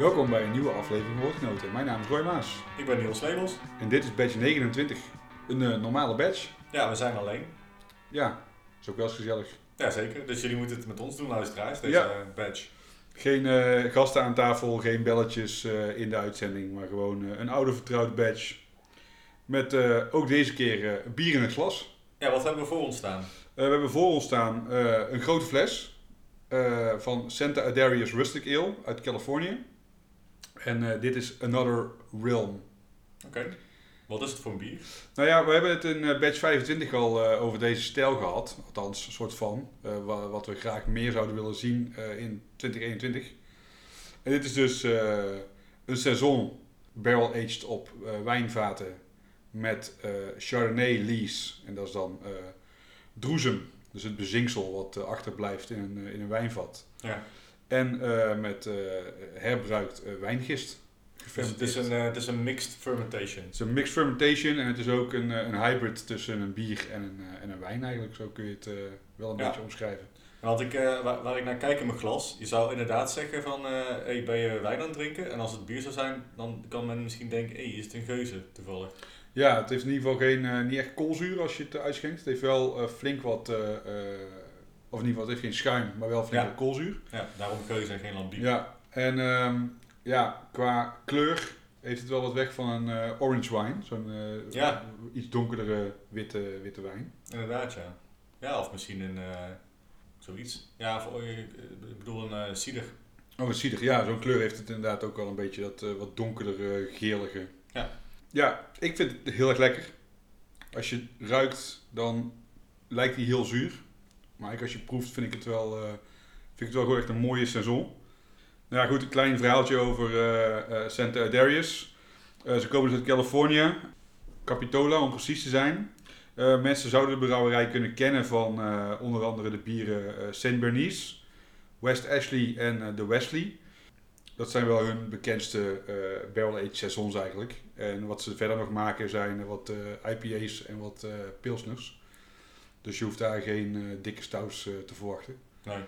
Welkom bij een nieuwe aflevering van Woordgenoten. Mijn naam is Roy Maas Ik ben Niels Lebels. en dit is badge 29. Een eh, normale badge. Ja, we zijn alleen. Ja, is ook wel eens gezellig. Ja, zeker. Dus jullie moeten het met ons doen, luisteraars, deze Ja. badge. Geen eh, gasten aan tafel, geen belletjes eh, in de uitzending, maar gewoon een oude vertrouwde badge. Met ook deze keer bier in het glas. Ja, wat hebben we voor ons staan? We hebben voor ons staan een grote fles van Santa Adarius Rustic Ale uit Californië. En eh, dit is Another Realm. Oké. Wat is het voor een bier? Nou ja, we hebben het in eh, batch 25 al eh, over deze stijl gehad. Althans, een soort van. wa- wat we graag meer zouden willen zien in 2021. En dit is dus een saison barrel-aged op wijnvaten met Chardonnay lees. En dat is dan droesem. Dus het bezinksel wat achterblijft in een, in een wijnvat. Ja. En eh, met eh, herbruikt eh, wijngist. Dus het is een, het is een mixed fermentation. Het is een mixed fermentation en het is ook een, een hybrid tussen een bier en een, en een wijn eigenlijk. Zo kun je het wel een Ja. beetje omschrijven. Want ik, waar, waar ik naar kijk in mijn glas, je zou inderdaad zeggen van, hey, ben je wijn aan het drinken? En als het bier zou zijn, dan kan men misschien denken, hé, hey, is het een geuze toevallig? Ja, het heeft in ieder geval geen, niet echt koolzuur als je het uitschenkt. Het heeft wel flink wat, of in ieder geval, het heeft geen schuim, maar wel flink Ja. koolzuur. Ja, daarom geuze en geen lambiek. Ja, en ehm, ja, qua kleur heeft het wel wat weg van een eh, orange wine. Zo'n eh, Ja. iets donkerdere witte, witte wijn. Inderdaad, ja. Ja, of misschien een, eh, zoiets. Ja, of, ik bedoel een cider. Oh, een cider. Ja, zo'n kleur heeft het inderdaad ook wel een beetje dat wat donkerdere, gelige. Ja. Ja, ik vind het heel erg lekker. Als je ruikt, dan lijkt hij heel zuur. Maar als je proeft, vind ik het wel, eh, vind ik het wel gewoon echt een mooie saison. Nou ja, goed, een klein verhaaltje over eh, eh, Santa Adarius. Eh, ze komen dus uit Californië, Capitola om precies te zijn. Mensen zouden de brouwerij kunnen kennen van onder andere de bieren St. Bernice, West Ashley en de Wesley. Dat zijn wel hun bekendste eh barrel-aged saisons eigenlijk. En wat ze verder nog maken zijn wat IPA's en wat pilsners. Dus je hoeft daar geen eh, dikke stouts eh, te verwachten. Nee.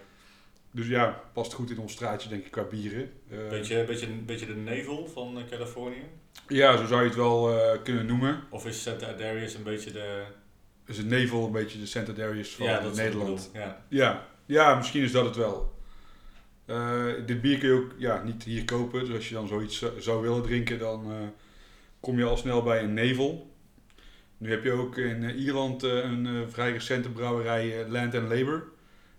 Dus ja, past goed in ons straatje denk ik qua bieren. Eh, Beetje, beetje, beetje de nevel van Californië. Ja, zo zou je het wel kunnen noemen. Of is Santa Adarius een beetje de... Dus het nevel een beetje de Santa Darius van ja, is Nederland. Ja. Ja, ja, misschien is dat het wel. Dit bier kun je ook ja, niet hier kopen. Dus als je dan zoiets zou- willen drinken, dan kom je al snel bij een nevel. Nu heb je ook in eh, Ierland eh, een eh, vrij recente brouwerij, Land and Labour.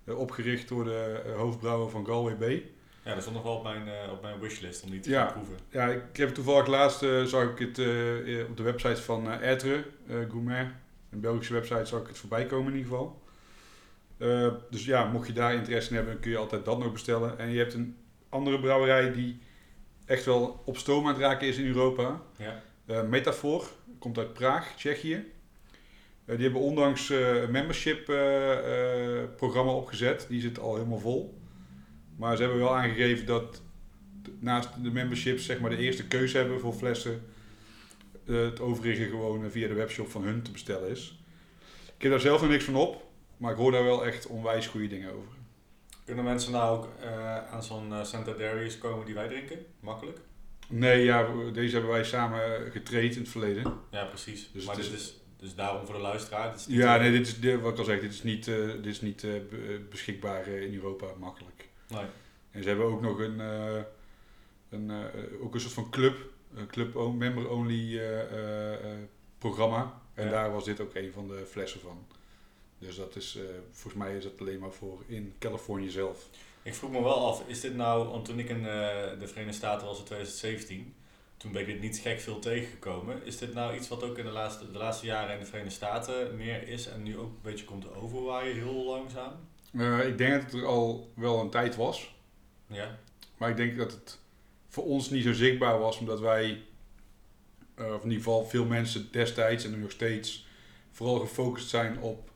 opgericht door de hoofdbrouwer van Galway Bay. ja, dat stond nog wel op mijn, op mijn wishlist om die te Ja. gaan proeven. Ja, ik heb toevallig laatst zag ik het op de website van Ertre, eh, Gourmet. Een Belgische website zag ik het voorbij komen in ieder geval. Dus ja, mocht je daar interesse in hebben, kun je altijd dat nog bestellen. En je hebt een andere brouwerij die echt wel op stoom aan het raken is in Europa. Ja. Eh, Metafor, komt uit Praag, Tsjechië. Eh, die hebben ondanks eh, een membership eh, programma opgezet. Die zit al helemaal vol. Maar ze hebben wel aangegeven dat naast de memberships zeg maar, de eerste keuze hebben voor flessen. het overige gewoon via de webshop van hun te bestellen is. Ik heb daar zelf nog niks van op. Maar ik hoor daar wel echt onwijs goede dingen over. Kunnen mensen nou ook aan zo'n Santa Darius komen die wij drinken? Makkelijk? Nee, ja, deze hebben wij samen getraind in het verleden. Ja, precies. Dus maar dit is dus daarom voor de luisteraar. Dit is Ja, eh, nee, dit is, dit- wat ik al zeg, dit is niet, eh, dit is niet eh, be- beschikbaar in Europa makkelijk. nee. En ze hebben ook nog een, een, ook een soort van club, een club member only programma. En Ja. daar was dit ook een van de flessen van. Dus dat is, volgens mij is dat alleen maar voor in Californië zelf. Ik vroeg me wel af, is dit nou, want toen ik in eh, de Verenigde Staten was in 2017, toen ben ik dit niet gek veel tegengekomen. Is dit nou iets wat ook in de laatste, de laatste jaren in de Verenigde Staten meer is en nu ook een beetje komt overwaaien, heel langzaam? Eh, ik denk dat het er al wel een tijd was. Ja, Maar ik denk dat het voor ons niet zo zichtbaar was, omdat wij, eh, of in ieder geval veel mensen destijds en nu nog steeds, vooral gefocust zijn op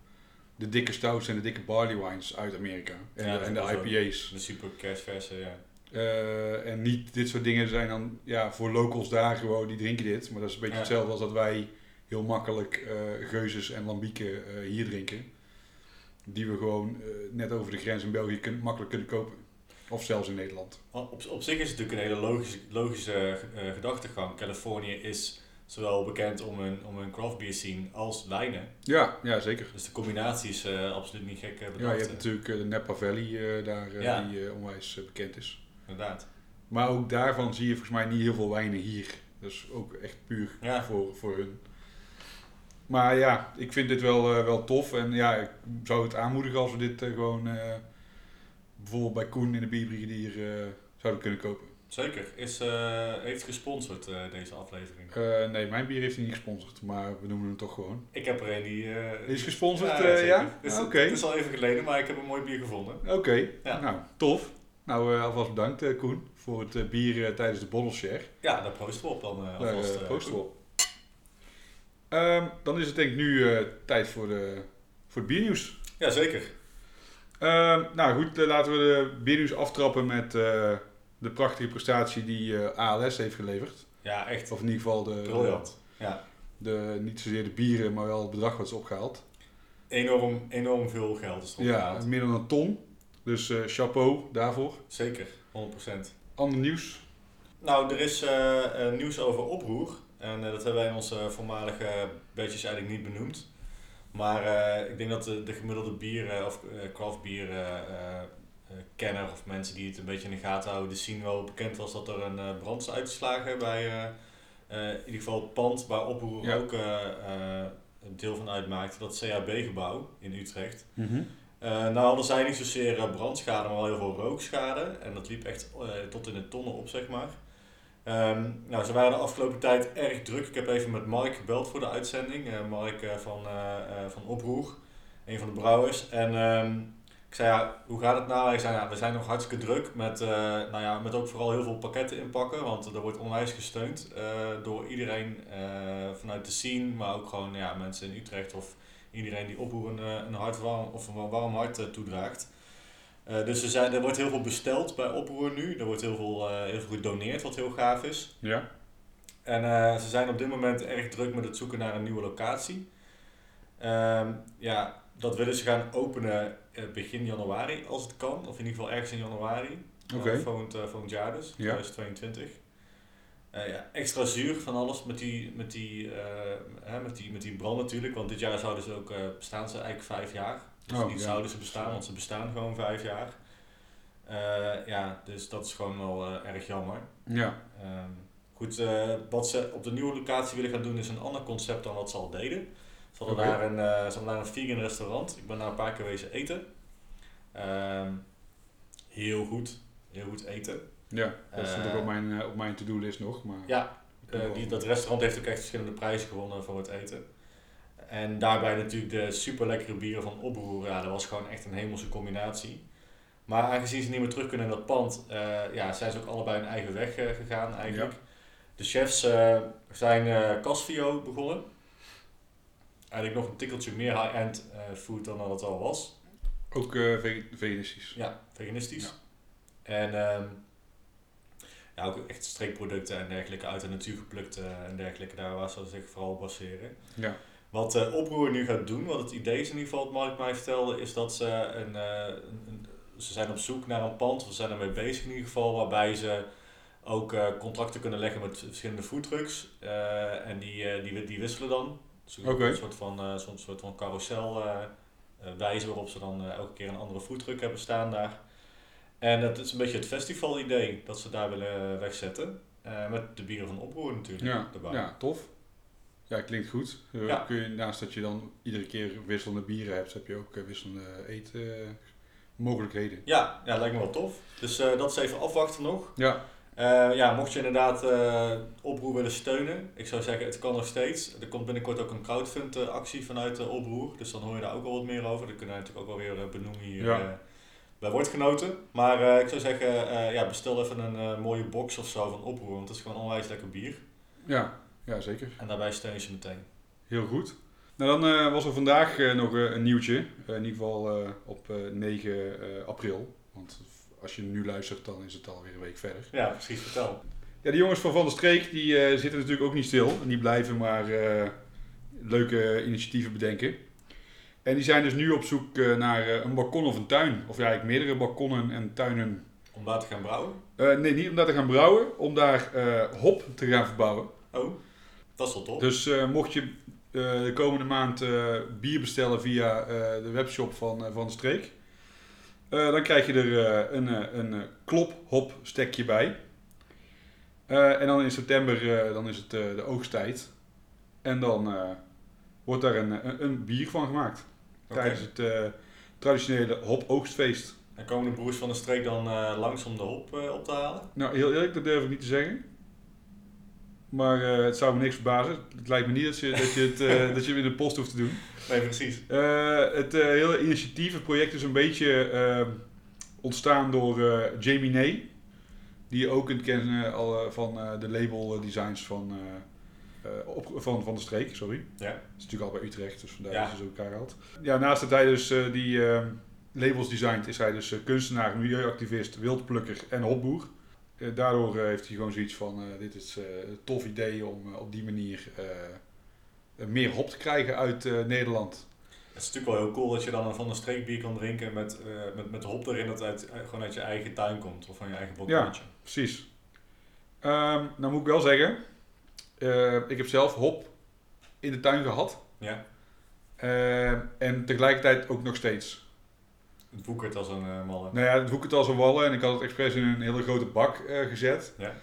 de dikke stouts en de dikke barley wines uit Amerika. En, Ja, en de. IPA's. de super kerstverse, ja. Eh, en niet dit soort dingen zijn dan ja, voor locals daar gewoon, die drinken dit. Maar dat is een beetje Ja. hetzelfde als dat wij heel makkelijk eh geuzes en lambieken eh, hier drinken. Die we gewoon net over de grens in België kun- makkelijk kunnen kopen. Of zelfs in Nederland. Op, op zich is het natuurlijk een hele logische, logische gedachtegang. Californië is zowel bekend om hun, om hun craft beer scene als wijnen. Ja, ja zeker. Dus de combinatie is uh, absoluut niet gek bedacht. Ja, je hebt natuurlijk de Napa Valley daar ja. die onwijs bekend is. Inderdaad. Maar ook daarvan zie je volgens mij niet heel veel wijnen hier. Dus ook echt puur voor, voor hun. Maar ja, ik vind dit wel, wel tof. En ja, ik zou het aanmoedigen als we dit gewoon bijvoorbeeld bij Koen in de Bierbrigadier zouden kunnen kopen. Zeker. Is, heeft gesponsord deze aflevering? nee, mijn bier heeft hij niet gesponsord, maar we noemen hem toch gewoon. Ik heb er een die... die is gesponsord, ja? ja? Dus Oké. Het is al even geleden, maar ik heb een mooi bier gevonden. Oké, ja. nou tof. Nou, alvast bedankt Koen voor het bier tijdens de bottle share. Ja, daar proosten we op dan alvast. Proosten we op. Um, dan is het denk ik nu uh, tijd voor, de, voor het biernieuws. Jazeker. Um, nou goed, uh, laten we de biernieuws aftrappen met uh, de prachtige prestatie die ALS heeft geleverd. Ja, echt. Of in ieder geval de, Briljant. Ja. De, niet zozeer de bieren, maar wel het bedrag wat is opgehaald. Enorm, enorm veel geld is opgehaald. Ja, meer dan een ton. Dus chapeau daarvoor. Zeker, 100%. Ander nieuws? Nou, er is nieuws over oproer. En dat hebben wij in onze voormalige badges eigenlijk niet benoemd. Maar ik denk dat de, de gemiddelde bieren of craft bier kenner of mensen die het een beetje in de gaten houden, die zien wel bekend was dat er een brand is uitgeslagen bij in ieder geval het pand waar Oproer ja. ook een deel van uitmaakte, dat CAB-gebouw in Utrecht. Mm -hmm. nou hadden zij niet zozeer brandschade, maar wel heel veel rookschade. En dat liep echt tot in de tonnen op, zeg maar. Um, nou, ze waren de afgelopen tijd erg druk. Ik heb even met Mark gebeld voor de uitzending. Uh, Mark uh, van, uh, van Oproer, een van de brouwers. En um, ik zei, ja, hoe gaat het nou? Hij zei, ja, we zijn nog hartstikke druk met, nou ja, met ook vooral heel veel pakketten inpakken. Want er wordt onwijs gesteund door iedereen vanuit de scene, maar ook gewoon ja, mensen in Utrecht of iedereen die Oproer een, een, hart warm, of een warm hart toedraagt. Dus er, zijn, er wordt heel veel besteld bij Oproer nu. Er wordt heel veel, heel veel gedoneerd, wat heel gaaf is. Ja. En ze zijn op dit moment erg druk met het zoeken naar een nieuwe locatie. Ehm, ja, dat willen ze gaan openen begin januari, als het kan. Of in ieder geval ergens in januari. Oké. Okay. volgend, volgend jaar dus, ja. 2022. ja, extra zuur van alles met die, met, die, hè, met, die, met die brand natuurlijk. Want dit jaar zouden ze ook, bestaan ze eigenlijk vijf jaar. Dus oh, niet zouden ze bestaan, want ze bestaan gewoon vijf jaar. Ja, dus dat is gewoon wel erg jammer. Ja. Um, goed, wat ze op de nieuwe locatie willen gaan doen is een ander concept dan wat ze al deden. Ze hadden, okay. daar, een, ze hadden daar een vegan restaurant. Ik ben daar een paar keer wezen eten. Um, heel goed. Heel goed eten. Ja, dat stond ook op mijn, op mijn to-do-list nog. Maar ja, die, dat restaurant heeft ook echt verschillende prijzen gewonnen voor het eten. En daarbij natuurlijk de super lekkere bieren van Oproer. Ja, dat was gewoon echt een hemelse combinatie. Maar aangezien ze niet meer terug kunnen in dat pand, uh, ja, zijn ze ook allebei hun eigen weg uh, gegaan eigenlijk. Ja. De chefs uh, zijn Casvio begonnen. Eigenlijk nog een tikkeltje meer high-end food dan dat het al was. Ook veganistisch? Ja, veganistisch. Ja. En um, ja, ook echt streekproducten en dergelijke uit de natuur geplukt en dergelijke. Daar waar ze zich vooral op baseren. Ja. Wat uh, Oproer nu gaat doen, wat het idee is in ieder geval, wat Mark mij vertelde, is dat ze een, uh, een, ze zijn op zoek naar een pand, we zijn ermee bezig in ieder geval, waarbij ze ook uh, contracten kunnen leggen met verschillende foodtrucks. en die, die, die wisselen dan. Dus okay. Een soort van, uh, soort van carousel wijze waarop ze dan elke keer een andere foodtruck hebben staan daar. En het is een beetje het festival idee dat ze daar willen wegzetten. met de bieren van Oproer natuurlijk ja, erbij. Ja, tof. Ja, klinkt goed. Uh, ja. Kun je, naast dat je dan iedere keer wisselende bieren hebt, heb je ook uh, wisselende eetmogelijkheden. ja, ja, lijkt me wel tof. Dus uh, dat is even afwachten nog. Ja. Ja, mocht je inderdaad Oproer willen steunen, ik zou zeggen, het kan nog steeds. Er komt binnenkort ook een crowdfund actie vanuit Oproer, dus dan hoor je daar ook wel wat meer over. Dat kunnen we natuurlijk ook wel weer benoemen hier ja. bij Woordgenoten. Maar ik zou zeggen, ja, bestel even een mooie box of zo van Oproer, want het is gewoon onwijs lekker bier. Ja, ja, zeker. En daarbij steun je ze meteen. Heel goed. Nou, dan uh, was er vandaag uh, nog uh, een nieuwtje. in ieder geval op 9 april. Want als je nu luistert, dan is het alweer een week verder. Ja, precies. Vertel. Ja, de jongens van Van der Streek die, zitten natuurlijk ook niet stil. En die blijven maar leuke initiatieven bedenken. En die zijn dus nu op zoek naar een balkon of een tuin. Of ja, eigenlijk meerdere balkonnen en tuinen Om daar te gaan brouwen? Eh, nee, niet om daar te gaan brouwen, om daar eh, hop te gaan verbouwen. Oh, dat is wel tof. Dus eh, mocht je eh, de komende maand eh, bier bestellen via eh, de webshop van, eh, van de streek, eh, dan krijg je er eh, een, eh, een eh, klop hop stekje bij. En dan in september dan is het de oogsttijd. En dan wordt daar een, een, een bier van gemaakt. Tijdens het traditionele hop-oogstfeest. En komen de broers van de streek dan langs om de hop op te halen? Nou, heel eerlijk, dat durf ik niet te zeggen. Maar eh, het zou me niks verbazen. Het lijkt me niet dat je, dat je, het, eh, dat je het in de post hoeft te doen. Nee, precies. Eh, het hele initiatief, het project is een beetje ontstaan door Jamie Ney. Die je ook kunt kennen al, van de label designs van, op, van, van de streek. Sorry. Ja. Dat is natuurlijk al bij Utrecht, dus vandaar Ja. is ze zo elkaar gehaald. Ja, naast dat hij dus die labels designt, is hij dus kunstenaar, milieuactivist, wildplukker en hopboer. Eh, daardoor eh, heeft hij gewoon zoiets van, eh, dit is een tof idee om op die manier meer hop te krijgen uit Nederland. Het is natuurlijk wel heel cool dat je dan een van de streek bier kan drinken met, met, met hop erin dat uit, eh, gewoon uit je eigen tuin komt of van je eigen balkonnetje. Precies. Ehm, nou moet ik wel zeggen, ik heb zelf hop in de tuin gehad. Ja. Eh, en tegelijkertijd ook nog steeds. Het woekert als een eh, malle. Nou ja, het hoek het als een wallen en ik had het expres in een hele grote bak eh, gezet. Ja.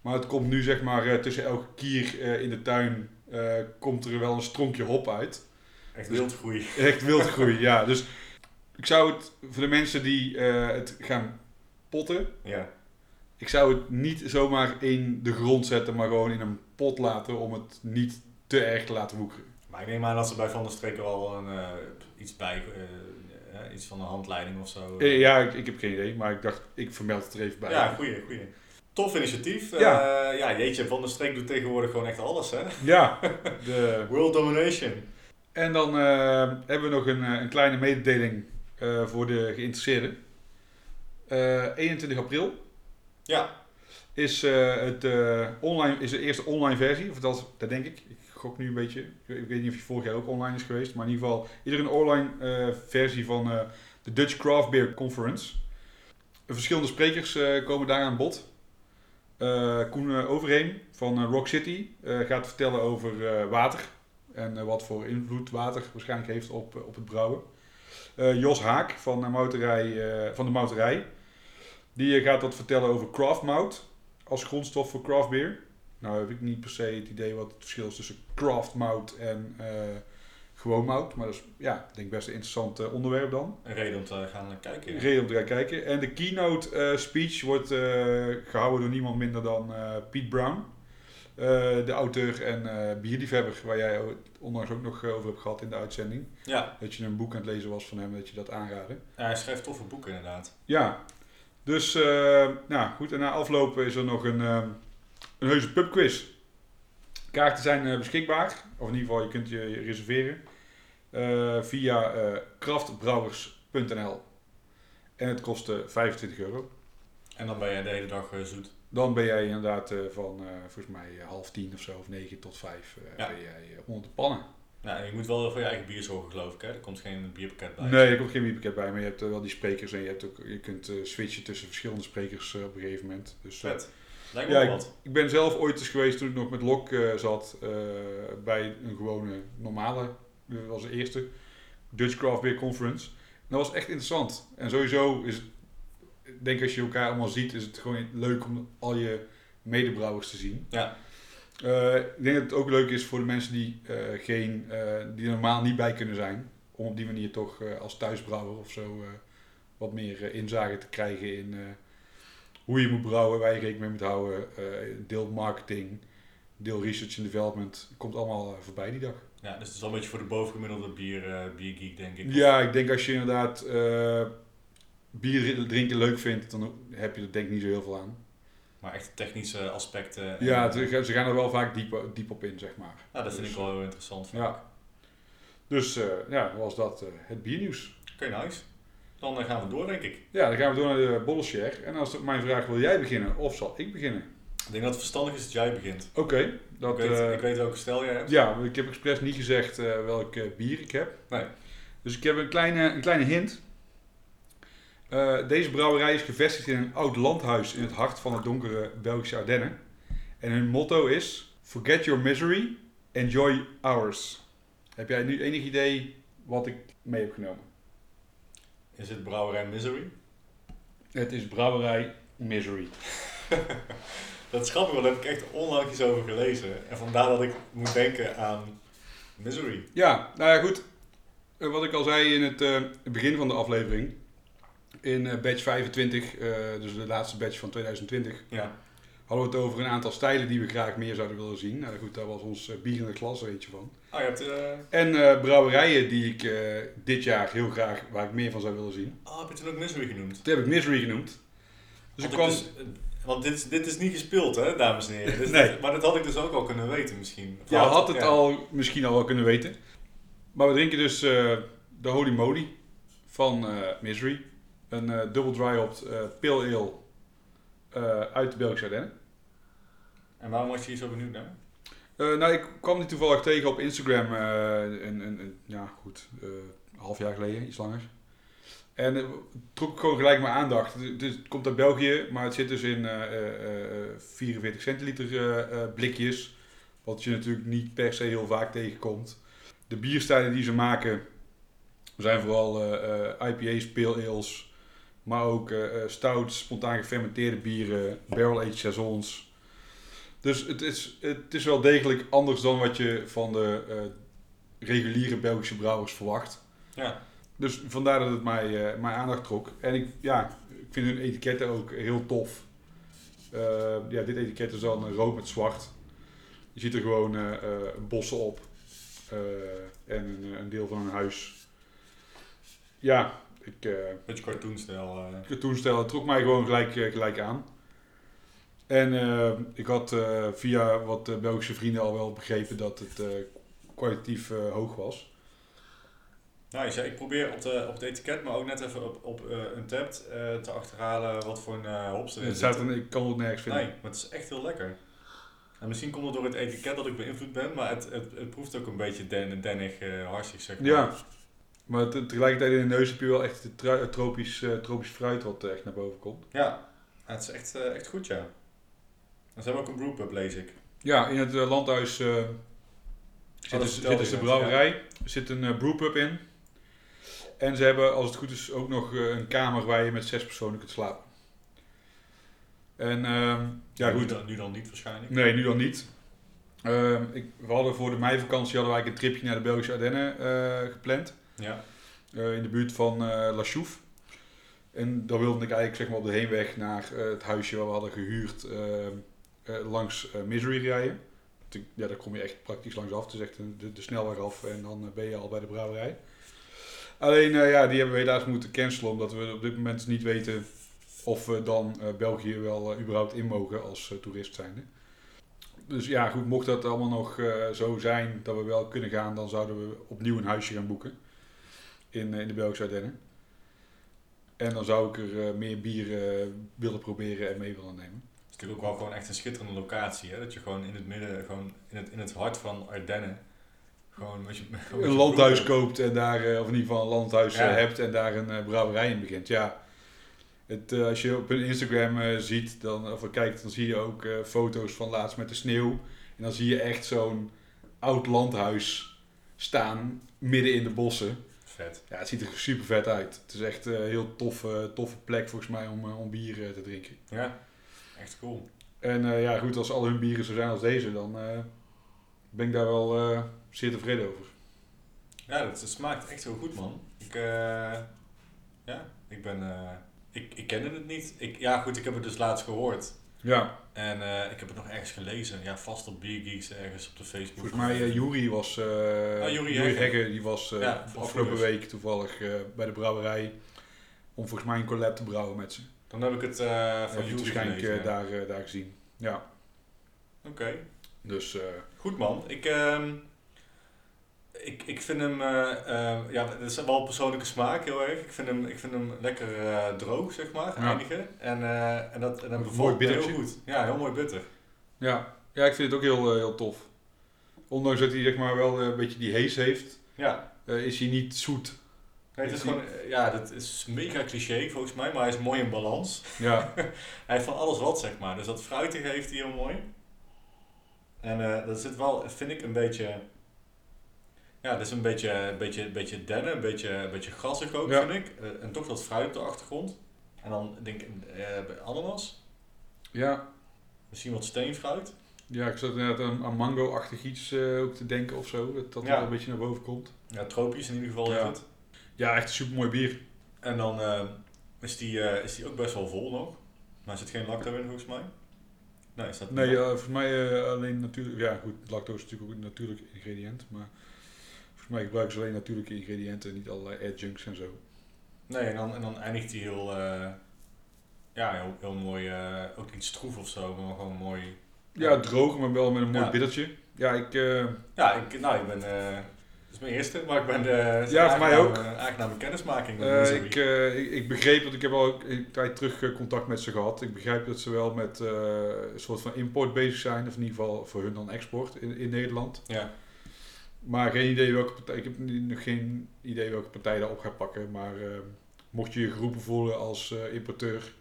Maar het komt nu zeg maar eh, tussen elke kier in de tuin komt er wel een stronkje hop uit. Echt wildgroei. Echt wildgroei, ja. Dus ik zou het voor de mensen die het gaan potten, Ja. ik zou het niet zomaar in de grond zetten, maar gewoon in een pot laten om het niet te erg te laten woekeren. Maar ik neem aan dat ze bij Van der Streek er al een, iets bij, eh, iets van een handleiding of zo. Eh, ja, ik, ik heb geen idee, maar ik dacht, ik vermeld het er even bij. Ja, goeie, goeie. Tof initiatief. Ja. Ja. ja, jeetje, Van der Streek doet tegenwoordig gewoon echt alles, hè? Ja, de, World domination. En dan eh, hebben we nog een, eh, een kleine mededeling eh, voor de geïnteresseerden. Eh, 21 april Ja, is, eh, het, eh, online, is de eerste online versie, of dat, dat denk ik. Ik gok nu een beetje. Ik, weet niet of je vorig jaar ook online is geweest, maar in ieder geval is er een online eh, versie van eh, de Dutch Craft Beer Conference. Verschillende sprekers eh, komen daar aan bod. Koen Overheem van Rock City gaat vertellen over water en wat voor invloed water waarschijnlijk heeft op, op het brouwen. Jos Haak van, de van de Mouterij, die gaat wat vertellen over craft mout als grondstof voor craft beer. Nou heb ik niet per se het idee wat het verschil is tussen craft mout en eh, gewoon mout, maar dat is ja, ik denk best een interessant eh, onderwerp dan. een reden om te gaan kijken. Reden om te gaan kijken. En de keynote eh, speech wordt eh, gehouden door niemand minder dan Pete Brown. De auteur en eh bierliefhebber, waar jij onlangs ook nog over hebt gehad in de uitzending. Ja. Dat je een boek aan het lezen was van hem, dat je dat aanraden. ja, hij schrijft toffe boeken inderdaad. Ja, dus nou goed, en na aflopen is er nog een, eh, een heuse pubquiz. Kaarten zijn eh, beschikbaar, of in ieder geval je kunt je reserveren eh, via eh kraftbrouwers.nl. En het kost eh, 25 euro. En dan ben je de hele dag zoet. Dan ben jij inderdaad van volgens mij half tien of zo, of negen tot vijf, Ja. ben jij onder de pannen. Ja, en je moet wel voor je eigen bier zorgen, geloof ik. Hè? Er komt geen bierpakket bij. Nee, er komt geen bierpakket bij, maar je hebt wel die sprekers en je, hebt ook, je kunt switchen tussen verschillende sprekers op een gegeven moment. Dus, Vet. Lijkt me Ja, wel wat. Ik ben zelf ooit eens geweest toen ik nog met Lok eh, zat eh, bij een gewone normale, dat was de eerste Dutch Craft Beer Conference. En dat was echt interessant. En sowieso is het, ik denk als je elkaar allemaal ziet, is het gewoon leuk om al je medebrouwers te zien. Ja. Eh, ik denk dat het ook leuk is voor de mensen die, eh, geen, eh, die er normaal niet bij kunnen zijn. Om op die manier toch eh, als thuisbrouwer of zo eh, wat meer eh, inzage te krijgen in eh, hoe je moet brouwen, waar je rekening mee moet houden. eh, deel marketing, deel research and development. Komt allemaal eh, voorbij die dag. ja, dus het is wel een beetje voor de bovengemiddelde bier, eh, biergeek, denk ik. Ja, ik denk als je inderdaad bier drinken leuk vindt, dan heb je er denk ik niet zo heel veel aan. Maar echt technische aspecten. en- Ja, ze gaan- ze gaan er wel vaak diep, diep op in, zeg maar. Ja, dat vind Dus, ik wel heel interessant. Ja. Dus eh, ja, was dat het biernieuws. Oké, nice. Dan eh, gaan we door, denk ik. Ja, dan gaan we door naar de bollenshare. En als het mijn vraag, wil jij beginnen of zal ik beginnen? Ik denk dat het verstandig is dat jij begint. Oké, dat... ik, weet, eh, ik weet welke stijl jij hebt. ja, ik heb expres niet gezegd eh, welk bier ik heb. Nee. Dus ik heb een kleine, een kleine hint. Deze brouwerij is gevestigd in een oud landhuis in het hart van het donkere Belgische Ardennen. En hun motto is: Forget your misery, enjoy ours. Heb jij nu enig idee wat ik mee heb genomen? Is het Brouwerij Misery? Het is brouwerij Misery. Dat is grappig, want daar heb ik echt onlangs iets over gelezen. En vandaar dat ik moet denken aan Misery. Ja, nou ja, goed. Eh, wat ik al zei in het eh, begin van de aflevering. In eh, batch 25, eh, dus de laatste batch van 2020, Ja. Hadden we het over een aantal stijlen die we graag meer zouden willen zien. Nou goed, daar was ons uh, bier in de klas er eentje van. Oh, je hebt... eh En eh, brouwerijen die ik eh, dit jaar heel graag, waar ik meer van zou willen zien. Oh, heb je toen ook Misery genoemd? Dat heb ik Misery genoemd. Dus ik Want, kwam... dus- want dit, is- dit is niet gespeeld, hè, dames en heren. Dus Nee. Maar dat had ik dus ook al kunnen weten, misschien. Of Je had het ja. al misschien al wel kunnen weten. Maar we drinken dus eh, de Holy Moly van eh, Misery. Een eh double dry hopped eh pale ale eh, uit de Belgische Ardennen. En waarom was je hier zo benieuwd naar? Eh, nou, ik kwam die toevallig tegen op Instagram. eh, een, een, een- ja, goed, eh, een half jaar geleden, iets langer. En het trok gewoon gelijk mijn aandacht. Het, het komt uit België, maar het zit dus in eh, eh, eh, 44 centiliter eh, eh, blikjes. Wat je natuurlijk niet per se heel vaak tegenkomt. De bierstijlen die ze maken zijn vooral eh, eh, IPA's, pale ales. Maar ook eh, eh, stouts, spontaan gefermenteerde bieren, barrel-aged saisons. Dus het is, het is wel degelijk anders dan wat je van de eh, reguliere Belgische brouwers verwacht. Ja. Dus vandaar dat het mij, mijn aandacht trok. En ik, ja, ik vind hun etiketten ook heel tof. Ja, dit etiket is dan rood met zwart. Je ziet er gewoon bossen op. En een, een deel van een huis. Ja, ik, eh, Beetje cartoonstijl. cartoonstijl het trok mij gewoon gelijk, eh, gelijk aan. En ik had via wat Belgische vrienden al wel begrepen dat het kwalitatief hoog was. Nou, zei, ik probeer op, de, op het etiket, maar ook net even op, op een tab te achterhalen wat voor een eh hops erin er, ik kan het nergens vinden. Nee, maar het is echt heel lekker. En misschien komt het door het etiket dat ik beïnvloed ben, maar het, het, het proeft ook een beetje den, dennig, harsig, zeg maar. Ja, maar te- tegelijkertijd in de neus heb je wel echt het het tropisch, eh, tropisch fruit wat echt naar boven komt. Ja, Ja, het is echt, eh, echt goed, ja. En ze hebben ook een brewpub, lees ik. Ja, in het eh, landhuis eh, zit, dus, zit dus de brouwerij, er zit een eh, brewpub in. En ze hebben, als het goed is, ook nog eh, een kamer waar je met zes personen kunt slapen. En ehm, ja, nu goed. dan, nu dan niet waarschijnlijk. Nee, nu dan niet. Ehm, ik, we hadden voor de meivakantie hadden wij een tripje naar de Belgische Ardennen eh, gepland. Ja. eh, in de buurt van eh La. En dan wilde ik eigenlijk zeg maar, op de heenweg naar eh, het huisje waar we hadden gehuurd langs Misery rijden. Ja, daar kom je echt praktisch langs af. Het is echt de, de snelweg af en dan ben je al bij de brouwerij. Alleen, ja, die hebben we helaas moeten cancelen omdat we op dit moment niet weten of we dan België wel überhaupt in mogen als toerist zijnde. Dus ja, goed, mocht dat allemaal nog zo zijn dat we wel kunnen gaan, dan zouden we opnieuw een huisje gaan boeken in, eh, in de Belgische Ardennen. En dan zou ik er eh, meer bier eh, willen proberen en mee willen nemen. Het is natuurlijk ook wel gewoon echt een schitterende locatie, hè? Dat je gewoon in het midden, gewoon in het, in het hart van Ardennen, gewoon met je... gewoon Een landhuis broer- koopt en daar, of in ieder geval een landhuis Ja. hebt en daar een brouwerij in begint. Ja, het, als je op hun Instagram ziet, dan, of kijkt, dan zie je ook foto's van laatst met de sneeuw. En dan zie je echt zo'n oud landhuis staan midden in de bossen. Vet. Ja, het ziet er super vet uit. Het is echt een heel toffe, toffe plek volgens mij om, eh, om bier eh, te drinken. Ja, echt cool. En eh, ja, goed, als al hun bieren zo zijn als deze, dan eh, ben ik daar wel eh, zeer tevreden over. Ja, het, het smaakt echt heel goed, man. Ik, eh, ja, ik ben, eh, ik, ik kende het niet. Ik, ja, goed, ik heb het dus laatst gehoord. Ja, En eh, ik heb het nog ergens gelezen. Ja, vast op Beer Geeks ergens op de Facebook. volgens mij uh, Jury was, eh Ah, Jury Hegge. Die was eh, Ja, afgelopen week toevallig eh, bij de brouwerij om volgens mij een collab te brouwen met ze. Dan heb ik het eh van Jury waarschijnlijk gelezen, eh, daar, eh, daar gezien. Ja, Oké. dus eh, Goed man. Ik, ehm, ik, ik vind hem, eh, eh, ja, het is wel persoonlijke smaak heel erg. Ik vind hem, ik vind hem lekker eh, droog, zeg maar, Ja. eindigen. En, en dat, en dat bevalt heel goed. Ja, heel mooi bitter. ja. ja, ik vind het ook heel, heel tof. Ondanks dat hij zeg maar wel een beetje die hees heeft, Ja, is hij niet zoet. Nee, het is gewoon, ja, dat is mega cliché volgens mij, maar hij is mooi in balans. Ja, Hij heeft van alles wat, zeg maar. Dus dat fruitige heeft hij heel mooi. En dat zit wel, vind ik, een beetje... Ja, dat is een beetje, beetje, een beetje dennen, een beetje, beetje grassig ook, Ja. vind ik. Eh, en toch wat fruit op de achtergrond. En dan denk ik, eh, ananas. ja. Misschien wat steenfruit. Ja, ik zat inderdaad aan, aan mango-achtig iets eh, ook te denken of zo. Dat dat Ja. een beetje naar boven komt. Ja, tropisch in ieder geval Ja. het. Ja, echt een supermooi bier. En dan is, die, is die ook best wel vol nog. Maar er zit geen lacto in volgens mij. Nee, is dat Nee, volgens mij alleen natuurlijk... Ja, goed, lactose is natuurlijk ook een natuurlijk ingrediënt. Maar volgens mij gebruiken ze alleen natuurlijke ingrediënten en niet allerlei adjuncts en zo. Nee, en dan, en dan eindigt hij heel, eh, ja, heel, heel mooi, eh, ook niet stroef of zo, maar gewoon mooi. Ja, droog, maar wel met een mooi Ja. bittertje. Ja, ik... eh, Ja, ik, nou, ik ben, het is mijn eerste, maar ik ben de Ja, voor mij ook. aangename kennismaking. ik, ik, ik begreep, want ik heb al een tijd terug contact met ze gehad. Ik begrijp dat ze wel met een soort van import bezig zijn, of in ieder geval voor hun dan export in, in Nederland. Ja, Maar geen idee welke partij, ik heb nog geen idee welke partij daarop gaat pakken. Maar eh, mocht je je geroepen voelen als eh, importeur,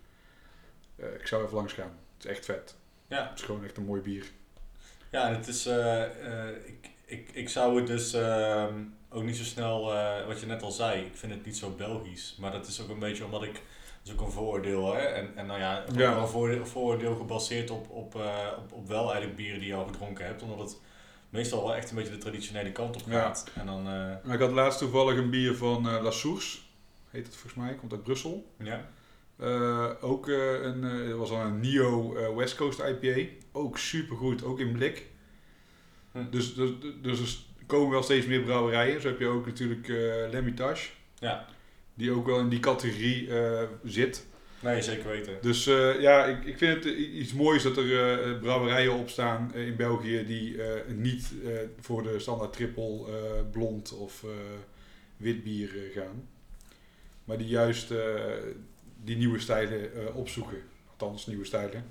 eh, ik zou even langs gaan. Het is echt vet. ja. Het is gewoon echt een mooi bier. ja en het is, ik, ik, ik zou het dus ehm, ook niet zo snel, wat je net al zei, ik vind het niet zo Belgisch. Maar dat is ook een beetje omdat ik, dat is ook een vooroordeel, hè. En, en nou ja, Ja. een vooroordeel, gebaseerd op, op, op, op wel eigenlijk bieren die je al gedronken hebt. Omdat het meestal wel echt een beetje de traditionele kant op Ja. gaat. En dan, eh, ik had laatst toevallig een bier van eh La Source, heet het volgens mij, komt uit Brussel. ja. Eh, ook een, was al een Neo eh, West Coast IPA. Ook super goed, ook in blik. Hm. Dus, dus, dus er komen wel steeds meer brouwerijen. Zo heb je ook natuurlijk L'Hermitage, Ja, die ook wel in die categorie zit. Nee, zeker weten. Dus eh, ja, ik, ik vind het i- iets moois dat er eh, brouwerijen opstaan eh, in België die eh, niet eh, voor de standaard triple eh, blond of eh, wit bier eh, gaan. Maar die juist eh, die nieuwe stijlen eh, opzoeken. Althans, nieuwe stijlen.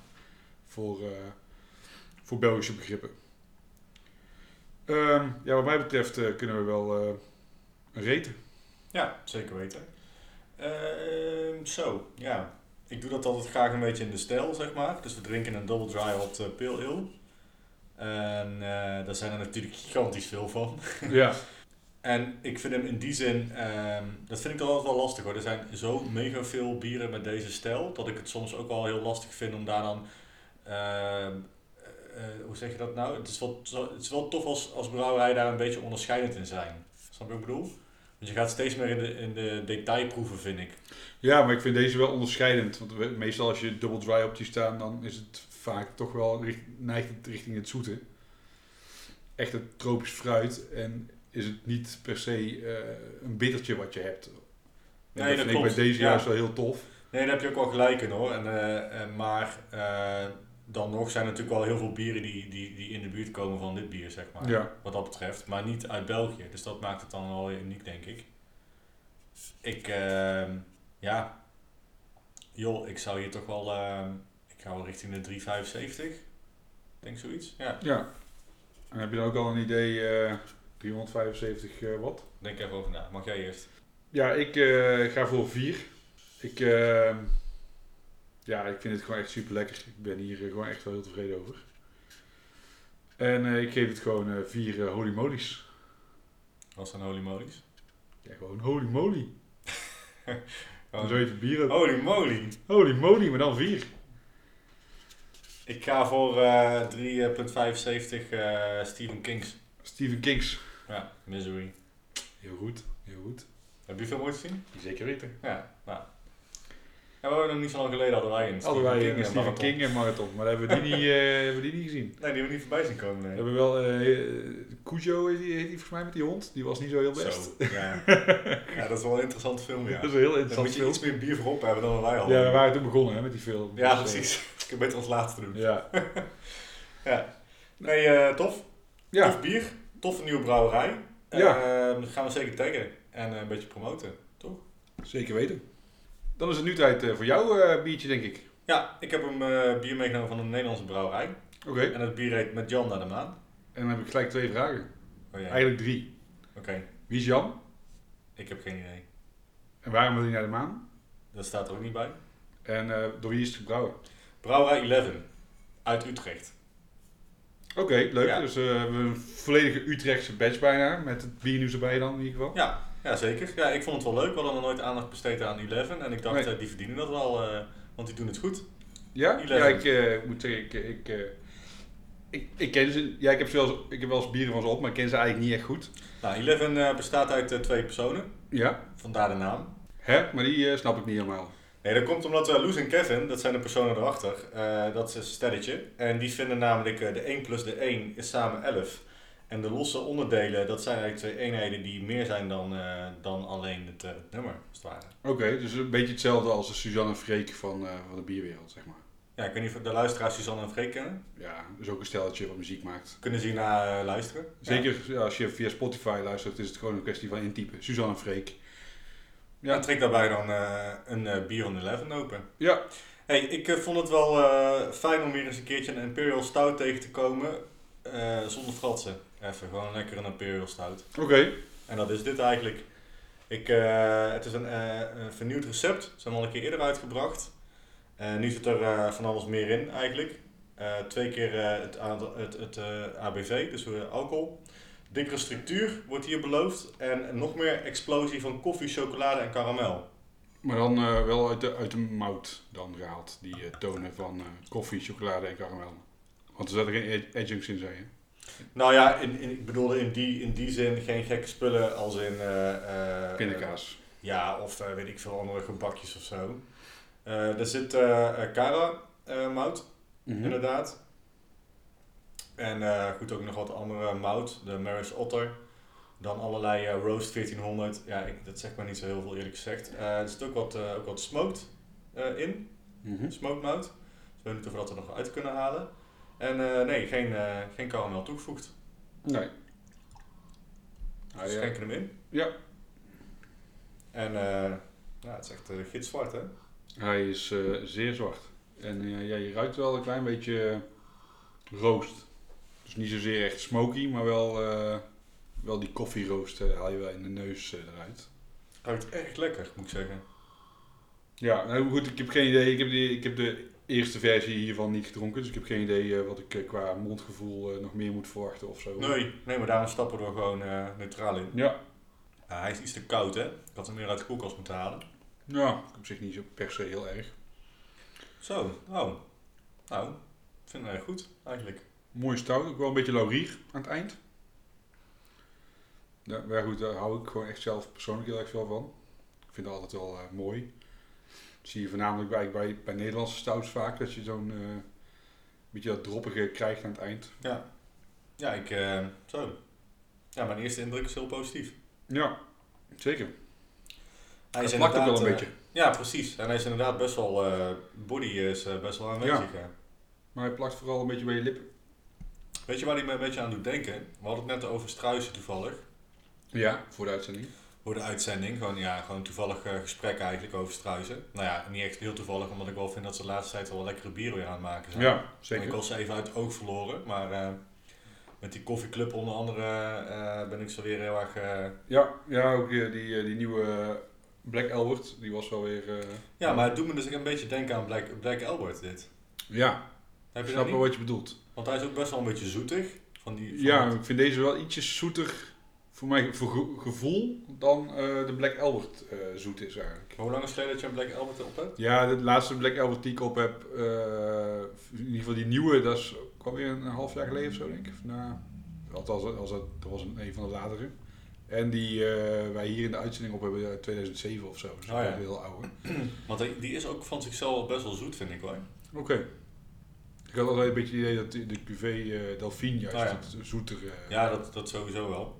Voor, eh, voor Belgische begrippen. Ehm, ja, wat mij betreft eh, kunnen we wel eh een reten. Ja, zeker weten. Ehm, zo, ja. Ik doe dat altijd graag een beetje in de stijl, zeg maar. Dus we drinken een double dry hot eh, pale ale. En eh, daar zijn er natuurlijk gigantisch veel van. ja. En ik vind hem in die zin, ehm, dat vind ik toch altijd wel lastig hoor. Er zijn zo mega veel bieren met deze stijl, dat ik het soms ook wel heel lastig vind om daar dan, ehm, eh, hoe zeg je dat nou? Het is wel, het is wel tof als, als brouwerij daar een beetje onderscheidend in zijn. Snap je wat ik bedoel? Want je gaat steeds meer in de, in de detailproeven, vind ik. Ja, maar ik vind deze wel onderscheidend. Want we- meestal als je double dry op die staan, dan is het vaak toch wel richt- neigt het richting het zoete. Echt het tropisch fruit. En is het niet per se eh, een bittertje wat je hebt. En Nee, dat dat vind ik bij deze Ja. juist wel heel tof. Nee, daar heb je ook wel gelijk in hoor. En, eh, eh, maar dan nog zijn er natuurlijk wel heel veel bieren die, die, die in de buurt komen van dit bier, zeg maar. Ja. Wat dat betreft. Maar niet uit België. Dus dat maakt het dan wel uniek, denk ik. Ik, ehm, ja. Joh, ik zou hier toch wel... ehm, ik ga wel richting de 3,75. Denk zoiets. Ja, Ja. En heb je dan ook al een idee, eh 375 eh, watt? denk even over na. Mag jij eerst? Ja, ik eh, ga voor 4. Ik, eh, ja, ik vind het gewoon echt super lekker. Ik ben hier eh, gewoon echt wel heel tevreden over. En eh, ik geef het gewoon eh 4 holy molies. Wat zijn holy molies? Ja, gewoon holy moly. Oh. Zo heet het bier ook. Holy moly! Holy moly, maar dan 4. Ik ga voor eh 3,75 eh Stephen Kings. Stephen Kings. Ja, Misery. Heel goed, heel goed. Heb je veel ooit gezien? Zeker weten. Ja, nou. Ja, we hebben nog niet zo lang geleden hadden wij een Hadden wij Stephen een King Stephen marathon. King en marathon, maar hebben we die niet, eh, hebben we die niet gezien. Nee, die hebben we niet voorbij zien komen. We Nee. hebben wel eh Cujo, heet die, heet die volgens mij met die hond. Die was niet zo heel best. Zo, ja. ja, dat is wel een interessante film, ja. Dat is een heel Dan interessant moet je film. iets meer bier voorop hebben dan wij hadden. Ja, we waren toen begonnen hè, met die film. Ja, Dus, eh, precies. Ik heb beter ons laatste doen. Ja. Ja. Nee, eh, tof. ja, Tof bier. Toffe nieuwe brouwerij. Ja. Eh, dat gaan we zeker taggen. En eh, een beetje promoten. zeker weten. Dan is het nu tijd eh, voor jouw eh, biertje, denk ik. Ja, ik heb een eh, bier meegenomen van een Nederlandse brouwerij. Oké. En het bier heet Met Jan naar de maan. En dan heb ik gelijk twee vragen. Oh, ja. Eigenlijk drie. Oké, Wie is Jan? ik heb geen idee. En waarom wil hij naar de maan? Dat staat er ook niet bij. En door wie is het gebrouwen? Brouwerij 11 uit Utrecht. Oké, leuk. Ja. Dus we hebben een volledige Utrechtse badge bijna. Met het biernieuws erbij dan in ieder geval. Ja, ja, zeker. Ja, ik vond het wel leuk. We hadden nog nooit aandacht besteed aan 11. En ik dacht, Nee. eh, die verdienen dat wel, eh, want die doen het goed. Ja? Eleven. Ja, ik eh, moet zeggen, ik, ik, ik, ik ken ze. Ja, ik heb, ze wel, eens- ik heb wel eens bieren van ze op, maar ik ken ze eigenlijk niet echt goed. Nou, 11 eh, bestaat uit twee personen. Ja. Vandaar de naam. Hè? Maar die snap ik niet helemaal. Nee, dat komt omdat Loes en Kevin, dat zijn de personen erachter, dat is een stelletje. En die vinden namelijk de 1 plus de 1 is samen 11. En de losse onderdelen, dat zijn eigenlijk twee eenheden die meer zijn dan, eh, dan alleen het, eh, het nummer, als het ware. Oké, dus een beetje hetzelfde als de Suzanne en Freek van, eh, van de bierwereld, zeg maar. Ja, ik weet niet of de luisteraars Suzanne en Freek kennen. Ja, dus ook een stelletje wat muziek maakt. Kunnen ze hier naar eh, luisteren? Zeker ja, als je via Spotify luistert, is het gewoon een kwestie van intypen. Suzanne en Freek. Ja. En trek daarbij dan een bier van 11 open. Ja, Hey, ik vond het wel fijn om weer eens een keertje een Imperial Stout tegen te komen. zonder fratsen. Even, gewoon lekker een Imperial Stout. oké. En dat is dit eigenlijk. Ik, eh, het is een, eh, een vernieuwd recept. Ze zijn al een keer eerder uitgebracht. Eh, nu zit er van alles meer in eigenlijk. Twee keer het, aantal- het, het ABV, dus alcohol. Dikkere structuur wordt hier beloofd. En nog meer explosie van koffie, chocolade en karamel. Maar dan wel uit de, uit de mout dan gehaald, die tonen van koffie, chocolade en karamel. Want er zaten geen ad- adjuncts in, zei je. Nou ja, in, in, ik bedoelde in die, in die zin geen gekke spullen als in... Pindakaas. Ja, of eh, weet ik veel andere gebakjes of zo. Er zit Cara eh, mout, Mhm. inderdaad. En goed, ook nog wat andere mout. De Maris Otter. Dan allerlei Roast 1400. Ja, ik, dat zegt maar niet zo heel veel eerlijk gezegd. Eh, er zit ook wat, ook wat smoked in. Mhm. Smoked mout. Dus ik weet niet of we dat er nog uit kunnen halen. En eh, nee, geen, eh geen karamel toegevoegd. Nee. Dus ja. schenken hem in. ja, En eh ja, het is echt uh, gitzwart hè. hij is eh, zeer zwart. En eh, ja, je ruikt wel een klein beetje eh, roost. Dus niet zozeer echt smoky, maar wel, eh, wel die koffieroost eh, haal je wel in de neus eh, eruit. Ruikt echt lekker, moet ik zeggen. Ja, nou goed, ik heb geen idee. Ik heb, die, ik heb de eerste versie hiervan niet gedronken, dus ik heb geen idee eh, wat ik eh, qua mondgevoel eh, nog meer moet verwachten of zo. Nee, nee, maar daarom stappen we er gewoon neutraal in. Ja, hij is iets te koud, hè? Ik had hem meer uit de koelkast moeten halen. ja, op zich niet zo per se heel erg. Zo, oh. Nou, ik vind het erg goed, eigenlijk. Mooi stout, ook wel een beetje laurier aan het eind. Ja, maar goed, daar hou ik gewoon echt zelf persoonlijk heel erg veel van. Ik vind het altijd wel mooi. Dat zie je voornamelijk bij, bij, bij Nederlandse stouts vaak, dat je zo'n eh, beetje dat droppige krijgt aan het eind. Ja. Ja, ik, eh, zo. Ja, mijn eerste indruk is heel positief. Ja, zeker. Hij plakt ook wel een eh, beetje. Ja, precies. En hij is inderdaad best wel, eh, body is eh, best wel aanwezig. hè. Maar hij plakt vooral een beetje bij je lippen. Weet je waar hij me een beetje aan doet denken? We hadden het net over struisen toevallig. Ja, voor de uitzending. Voor de uitzending. Gewoon, ja, gewoon toevallig eh, gesprek eigenlijk over struisen. Nou ja, niet echt heel toevallig, omdat ik wel vind dat ze de laatste tijd wel lekkere bieren weer aan het maken zijn. Ja, Ik zeker. was ze even uit het oog verloren, maar eh, met die koffieclub onder andere eh, ben ik zo weer heel erg... Ja, ja ook die, die, die nieuwe Black Albert, die was wel weer... Ja, maar het doet me dus een beetje denken aan Black, Black Albert dit. Ja, Heb ik je snap wel wat je bedoelt. Want hij is ook best wel een beetje zoetig. Van die, van Ja, ik vind deze wel ietsjes zoeter voor mijn voor gevoel dan eh, de Black Albert eh, zoet is eigenlijk. Hoe lang is het geleden dat je een Black Albert op hebt? Ja, de laatste Black Albert die ik op heb, eh, in ieder geval die nieuwe, dat is ook alweer een half jaar geleden of zo denk ik. Nou, althans, als het, dat was een, een van de latere. En die wij hier in de uitzending op hebben uit 2007 of zo. Dus Oh ja. is heel oude. Want die, die is ook van zichzelf best wel zoet, vind ik hoor. Oké. Ik had altijd een beetje het idee dat de, QV Delphine juist Oh ja. het zoeter... Ja, dat, dat sowieso wel.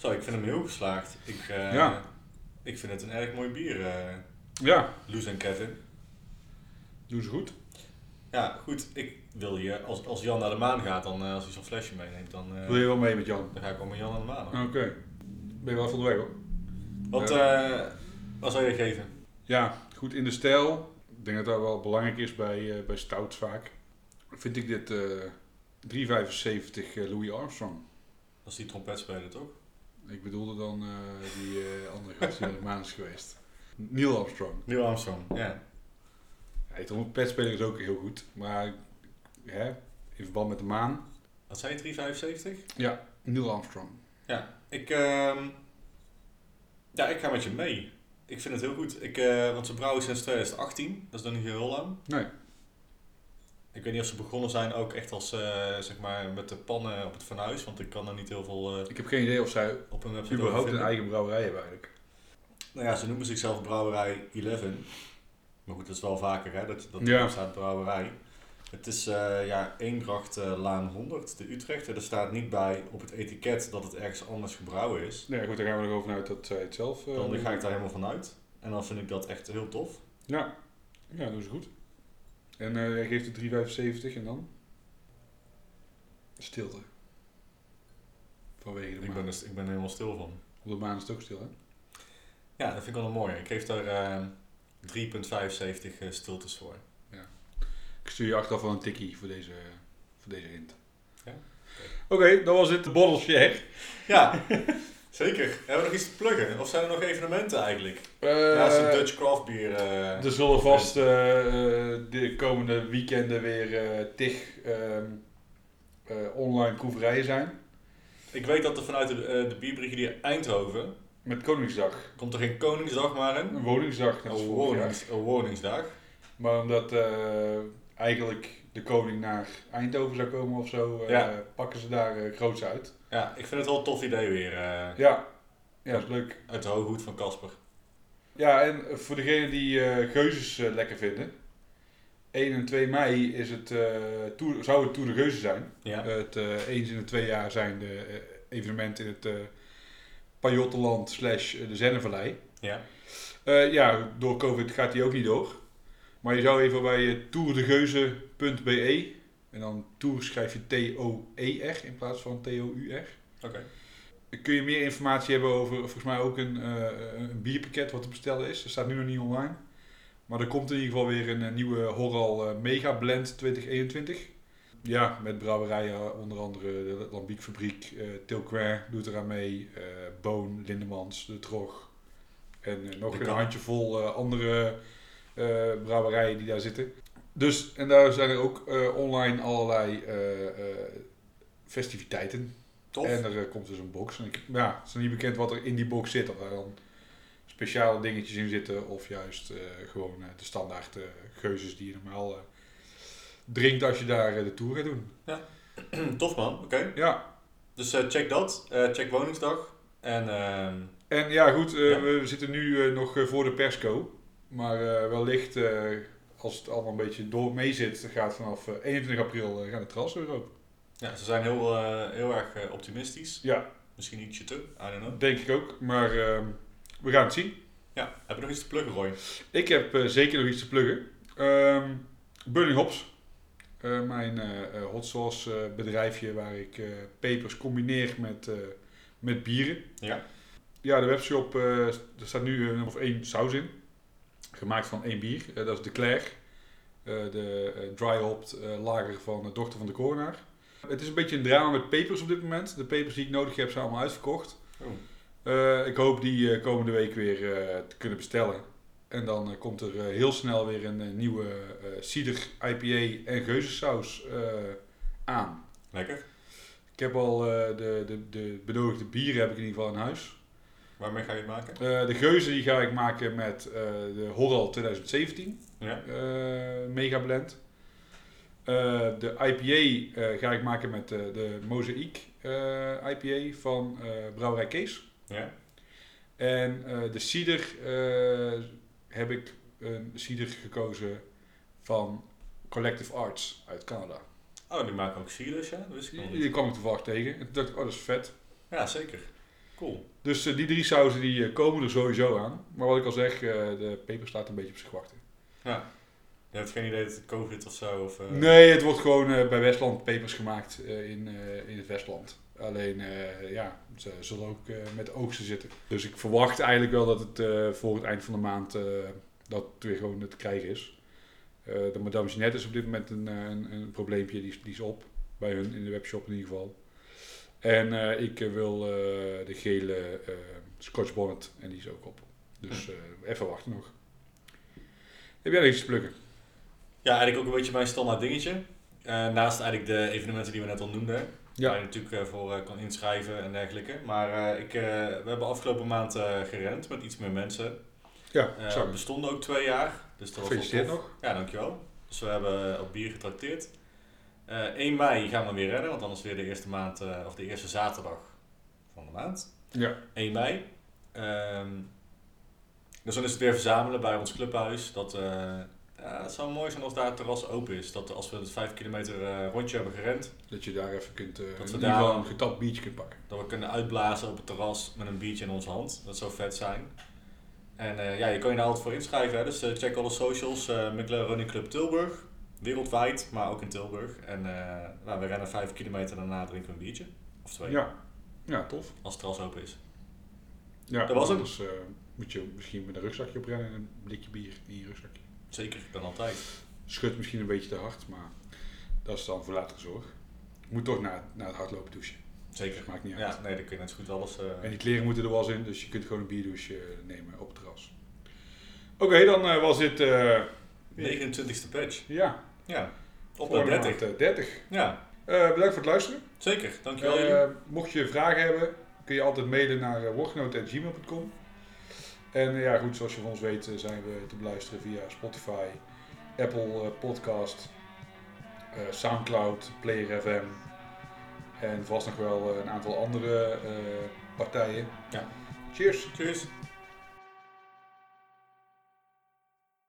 Zo, ik vind hem heel geslaagd. Ik, eh, Ja. ik vind het een erg mooi bier, eh ja, Loes en Kevin. doen ze goed. Ja, goed. Ik wil je, als, als Jan naar de maan gaat, dan, eh, als hij zo'n flesje meeneemt, dan, Wil je wel mee met Jan? dan ga ik wel met Jan naar de maan. hoor. Oké. Ben je wel van de weg hoor. Wat, wat zou je geven? Ja, goed in de stijl. Ik denk dat dat wel belangrijk is bij, bij stouts vaak. Vind ik dit eh 375 eh, Louis Armstrong. Dat is die trompetspeler, toch? Ik bedoelde dan eh, die eh, andere gast die naar de maan is geweest. Neil Armstrong. Neil Armstrong, ja. Ja, die petspeler is ook heel goed. Maar hè, in verband met de maan. Wat zei je, 375? Ja, Neil Armstrong. Ja, ik, ehm, ja, ik ga met je mee. Ik vind het heel goed. Ik, eh, want ze brouwen sinds 2018, dat is dan niet heel lang. Nee. Ik weet niet of ze begonnen zijn ook echt als, eh, zeg maar, met de pannen op het fornuis, want ik kan er niet heel veel eh, Ik heb geen idee of zij op hun website überhaupt een eigen brouwerij hebben eigenlijk. Nou ja, ze noemen zichzelf Brouwerij 11. Maar goed, dat is wel vaker hè, dat, dat Ja. staat Brouwerij. Het is eh, ja, Eendracht Laan 100, de Utrecht. Er staat niet bij op het etiket dat het ergens anders gebrouwen is. Nee, goed, daar gaan we er over uit dat zij het zelf... Dan ga ik daar helemaal van uit. En dan vind ik dat echt heel tof. Ja, ja, dat is goed. En eh, hij geeft het 3,75 en dan? Stilte. Vanwege de Ik maan. ben, er, ik ben er helemaal stil van. Op de maan is het ook stil, hè? Ja, dat vind ik wel een mooie. Ik geef daar eh 3,75 eh, stiltes voor. Ik stuur je achteraf wel een tikkie voor deze, voor deze hint. Ja? Oké, dat was het, de bottle share. Ja, zeker. Hebben we nog iets te pluggen? Of zijn er nog evenementen eigenlijk? Eh, Naast een Dutch craft beer. eh, er zullen vast eh, de komende weekenden weer tig ehm, eh, online proeverijen zijn. Ik weet dat er vanuit de, de bierbrigadier Eindhoven Met Koningsdag. komt er geen Koningsdag maar een, Een woningsdag. een, wonings, een woningsdag. Maar omdat eigenlijk de koning naar Eindhoven zou komen of zo, Ja. pakken ze daar groots uit. Ja, ik vind het wel een tof idee weer. eh, Ja, ja, is leuk. Uit de hooghoed van Casper. Ja, en voor degenen die eh geuzes eh, lekker vinden. 1 en 2 mei is het, Tour, zou het Tour de Geuzen zijn. Ja. Het eens in de twee jaar zijn de evenement in het Pajottenland slash de Zennevallei. ja. Ja, door COVID gaat die ook niet door. Maar je zou even bij tourdegeuze.be en dan Tour schrijf je T-O-E-R in plaats van T-O-U-R. Oké. Kun je meer informatie hebben over volgens mij ook een, eh, een bierpakket wat te bestellen is. Dat staat nu nog niet online. Maar er komt in ieder geval weer een, eh, nieuwe Horal eh, Mega Blend 2021. Ja, met brouwerijen, onder andere de Lambiekfabriek, eh Tilquin doet eraan mee, Boon, Lindemans, De Trog. En nog een handjevol andere brouwerijen die daar zitten. Dus, en daar zijn er ook eh, online allerlei eh, eh, festiviteiten. Tof. En er komt dus een box. En ik, ja, het is nog niet bekend wat er in die box zit. Of er dan speciale dingetjes in zitten. Of juist gewoon de standaard geuzes die je normaal drinkt als je daar de tour gaat doen. Tof man, oké. Ja, Dus check dat. Check Woningsdag. En ehm, en ja goed, Ja. we zitten nu nog voor de persco. Maar wellicht, als het allemaal een beetje door mee zit, gaat vanaf eh, 21 april eh, gaan de terrassen weer open. ja, ze zijn heel, eh, heel erg eh, optimistisch. Ja, Misschien ietsje te, I don't know. denk ik ook. Maar eh, we gaan het zien. Ja, heb je nog iets te pluggen Roy? Ik heb eh, zeker nog iets te pluggen. Ehm Burning Hops. Eh, mijn eh, eh, hot sauce eh, bedrijfje waar ik eh, pepers combineer met, eh, met bieren. Ja. Ja, de webshop, eh, er staat nu eh, nog één saus in. Gemaakt van één bier. Eh, dat is de Claire. Eh, de eh, dry hopped lager van de dochter van de coronaar. Het is een beetje een drama met pepers op dit moment. De pepers die ik nodig heb zijn allemaal uitverkocht. Oh. Ik hoop die komende week weer te kunnen bestellen. En dan komt er heel snel weer een nieuwe cider, IPA en geuzensaus aan. Lekker. Ik heb al de, de, de benodigde bieren heb ik in ieder geval in huis. Waarmee ga je het maken? Eh, de geuzen die ga ik maken met eh, de Horrel 2017 Ja. eh, Mega Blend. De IPA ga ik maken met de, de Mozaïek IPA van Brouwerij Kees. Ja. En de cider heb ik een cider gekozen van Collective Arts uit Canada. Oh, die maken ook ciders, ja? Dat wist ik nog niet. die kwam ik toevallig tegen. En toen dacht ik, oh dat is vet. Ja, zeker. Cool. Dus eh, die drie sauzen die eh, komen er sowieso aan. Maar wat ik al zeg, eh, de peper staat een beetje op zich wachten. Ja. Je hebt geen idee dat het COVID of zo? Of, Nee, het wordt gewoon bij Westland pepers gemaakt in, in het Westland. Alleen, ja, ze zullen ook met oogsten zitten. Dus ik verwacht eigenlijk wel dat het voor het eind van de maand dat het weer gewoon te krijgen is. De Madame Jeanette is op dit moment een, een, een probleempje, die die is op. Bij hun in de webshop in ieder geval. En eh, ik eh, wil eh, de gele Scotch Bonnet en die is ook op. Dus eh, even wachten nog. Heb jij iets te plukken? Ja, eigenlijk ook een beetje mijn standaard dingetje. Naast eigenlijk de evenementen die we net al noemden. Waar je natuurlijk voor kan inschrijven en dergelijke. Maar ik, we hebben afgelopen maand gerend met iets meer mensen. Ja, zo. we bestonden ook twee jaar. Dus dat was nog. Ja, dankjewel. Dus we hebben op bier getrakteerd. Eh 1 mei gaan we weer redden, want dan is weer de eerste maand, eh, of de eerste zaterdag van de maand. Ja, 1 mei. Ehm, dus dan is het weer verzamelen bij ons clubhuis. Dat, eh, ja, het zou mooi zijn als daar het terras open is. Dat als we het 5 kilometer eh, rondje hebben gerend, dat je daar even kunt, eh in we ieder daar- geval een getapt biertje kunt pakken. dat we kunnen uitblazen op het terras met een biertje in onze hand. Dat zou vet zijn. En eh, ja, je kan je daar altijd voor inschrijven. Hè? Dus eh, check alle socials. eh McLaren Running Club Tilburg. Wereldwijd, maar ook in Tilburg. En eh, nou, we rennen 5 kilometer daarna drinken we een biertje. Of twee, Ja, ja tof. als het terras open is. Ja, Dat was hem. anders eh, moet je misschien met een rugzakje oprennen en een blikje bier in je rugzakje. Zeker, kan altijd. Schudt misschien een beetje te hard, maar dat is dan voor latere zorg. Je moet toch na, na het hardlopen douchen. Zeker. Maakt niet uit. Ja, nee, dan kun je net zo goed alles... eh, En die kleren moeten er wel eens in, dus je kunt gewoon een bierdouche nemen op het terras. Oké, dan was dit, eh, 29ste patch. ja, Ja, op naar 30. maand, eh, 30. Ja, Eh, bedankt voor het luisteren. zeker. Dankjewel Eh, mocht je vragen hebben, kun je altijd mailen naar uh, woordgenoot.gmail.com. En ja, goed, zoals je van ons weet zijn we te beluisteren via Spotify, Apple Podcast, Soundcloud, Player FM en vast nog wel een aantal andere partijen. Ja. Cheers! Cheers.